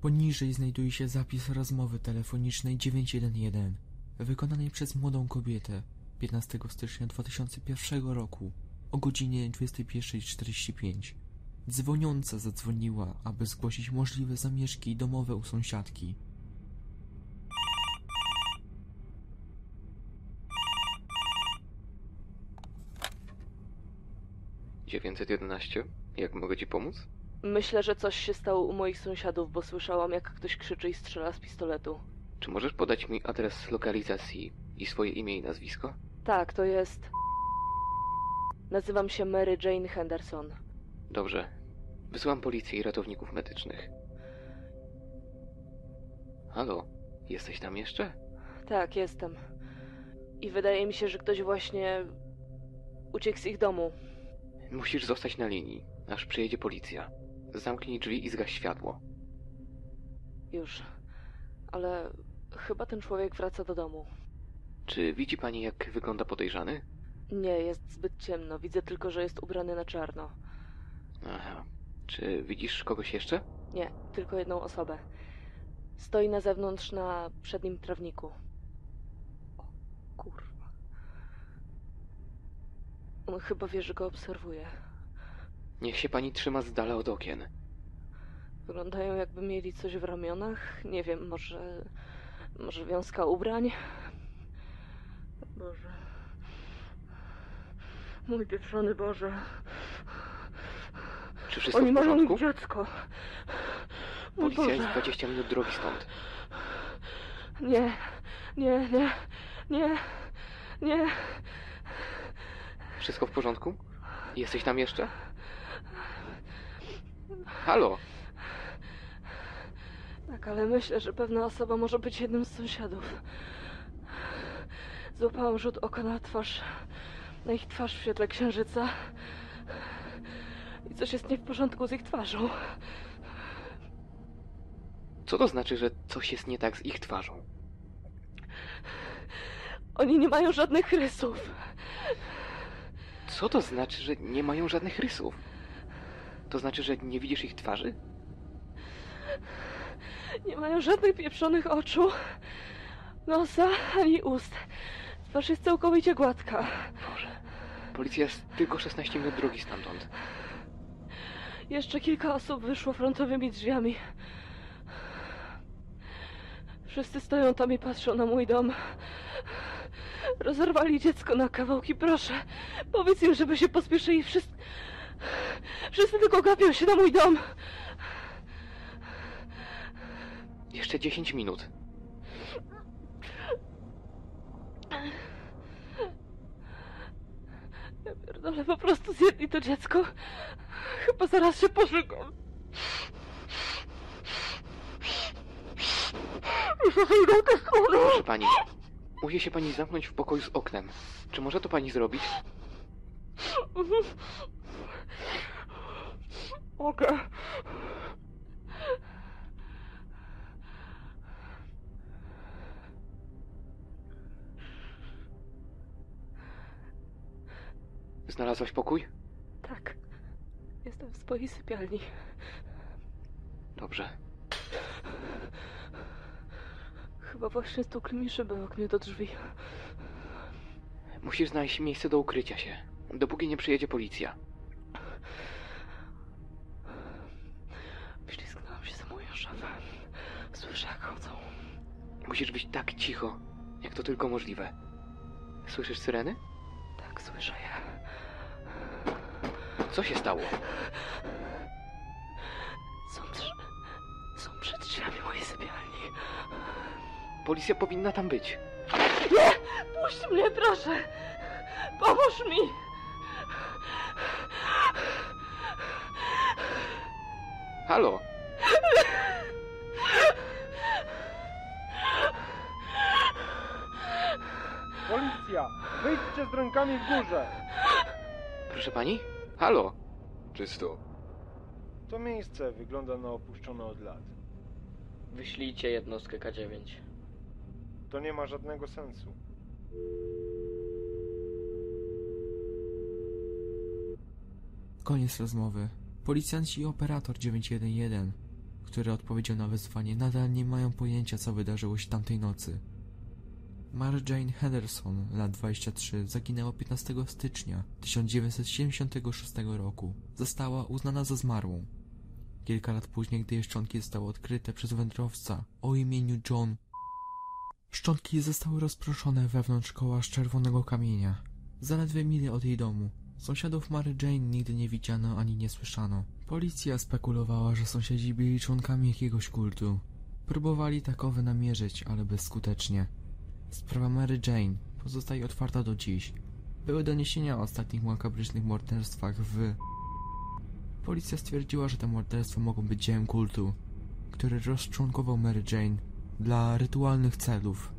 Poniżej znajduje się zapis rozmowy telefonicznej 911 wykonanej przez młodą kobietę 15 stycznia 2001 roku o godzinie 21.45. Dzwoniąca zadzwoniła, aby zgłosić możliwe zamieszki domowe u sąsiadki. Dziewięćset jedenaście. Jak mogę ci pomóc? Myślę, że coś się stało u moich sąsiadów, bo słyszałam, jak ktoś krzyczy i strzela z pistoletu. Czy możesz podać mi adres lokalizacji i swoje imię i nazwisko? Tak, to jest. Nazywam się Mary Jane Henderson. Dobrze. Wysyłam policję i ratowników medycznych. Halo, jesteś tam jeszcze? Tak, jestem. I wydaje mi się, że ktoś właśnie uciekł z ich domu. Musisz zostać na linii, aż przyjedzie policja. Zamknij drzwi i zgaś światło. Już. Ale chyba ten człowiek wraca do domu. Czy widzi pani, jak wygląda podejrzany? Nie, jest zbyt ciemno. Widzę tylko, że jest ubrany na czarno. Aha. Czy widzisz kogoś jeszcze? Nie, tylko jedną osobę. Stoi na zewnątrz na przednim trawniku. O, kurwa. On chyba wie, że go obserwuje. Niech się pani trzyma z dala od okien. Wyglądają jakby mieli coś w ramionach. Nie wiem, może... Może wiązka ubrań? Boże. Mój pieprzony Boże. Czy wszystko Oni w mają porządku? dziecko. Mój Policja Boże. jest 20 minut drogi stąd. Nie, nie, nie, nie, nie. Wszystko w porządku? Jesteś tam jeszcze? Halo? Tak, ale myślę, że pewna osoba może być jednym z sąsiadów. Złapałam rzut oka na twarz, na ich twarz w świetle księżyca. I coś jest nie w porządku z ich twarzą. Co to znaczy, że coś jest nie tak z ich twarzą? Oni nie mają żadnych rysów. Co to znaczy, że nie mają żadnych rysów? To znaczy, że nie widzisz ich twarzy? Nie mają żadnych pieprzonych oczu, nosa ani ust. Twarz jest całkowicie gładka. Boże. Policja jest tylko 16 minut drogi stamtąd. Jeszcze kilka osób wyszło frontowymi drzwiami. Wszyscy stoją tam i patrzą na mój dom. Rozerwali dziecko na kawałki, proszę. Powiedz im, żeby się pospieszyli. Wszyscy, wszyscy tylko gapią się na mój dom. Jeszcze 10 minut. Ja pierdolę, po prostu zjedli to dziecko. Chyba zaraz się pożygam. Proszę pani, musi się pani zamknąć w pokoju z oknem. Czy może to pani zrobić? Mogę. Znalazłaś pokój? Tak. Jestem w swojej sypialni. Dobrze. Chyba właśnie stukli mi szybę oknie do drzwi. Musisz znaleźć miejsce do ukrycia się, dopóki nie przyjedzie policja. Wślizgnęłam się za moją szafę. Słyszę, jak chodzą. Musisz być tak cicho, jak to tylko możliwe. Słyszysz syreny? Tak, słyszę je. Co się stało? Są, trz... Są przed drzwiami mojej sypialni. Policja powinna tam być. Nie! Puść mnie, proszę! Pomóż mi! Halo? Policja! Wyjdźcie z rękami w górze! Proszę pani? Halo? Czysto. To miejsce wygląda na opuszczone od lat. Wyślijcie jednostkę K9. To nie ma żadnego sensu. Koniec rozmowy. Policjanci i operator 911, który odpowiedział na wezwanie, nadal nie mają pojęcia, co wydarzyło się tamtej nocy. Mary Jane Henderson, lat 23, zaginęła 15 stycznia 1976 roku. Została uznana za zmarłą. Kilka lat później, gdy jej szczątki zostały odkryte przez wędrowca o imieniu John, szczątki zostały rozproszone wewnątrz koła z czerwonego kamienia, zaledwie mile od jej domu. Sąsiadów Mary Jane nigdy nie widziano ani nie słyszano. Policja spekulowała, że sąsiedzi byli członkami jakiegoś kultu. Próbowali takowe namierzyć, ale bezskutecznie. Sprawa Mary Jane pozostaje otwarta do dziś. Były doniesienia o ostatnich makabrycznych morderstwach w... Policja stwierdziła, że te morderstwa mogą być dziełem kultu, który rozczłonkował Mary Jane dla rytualnych celów.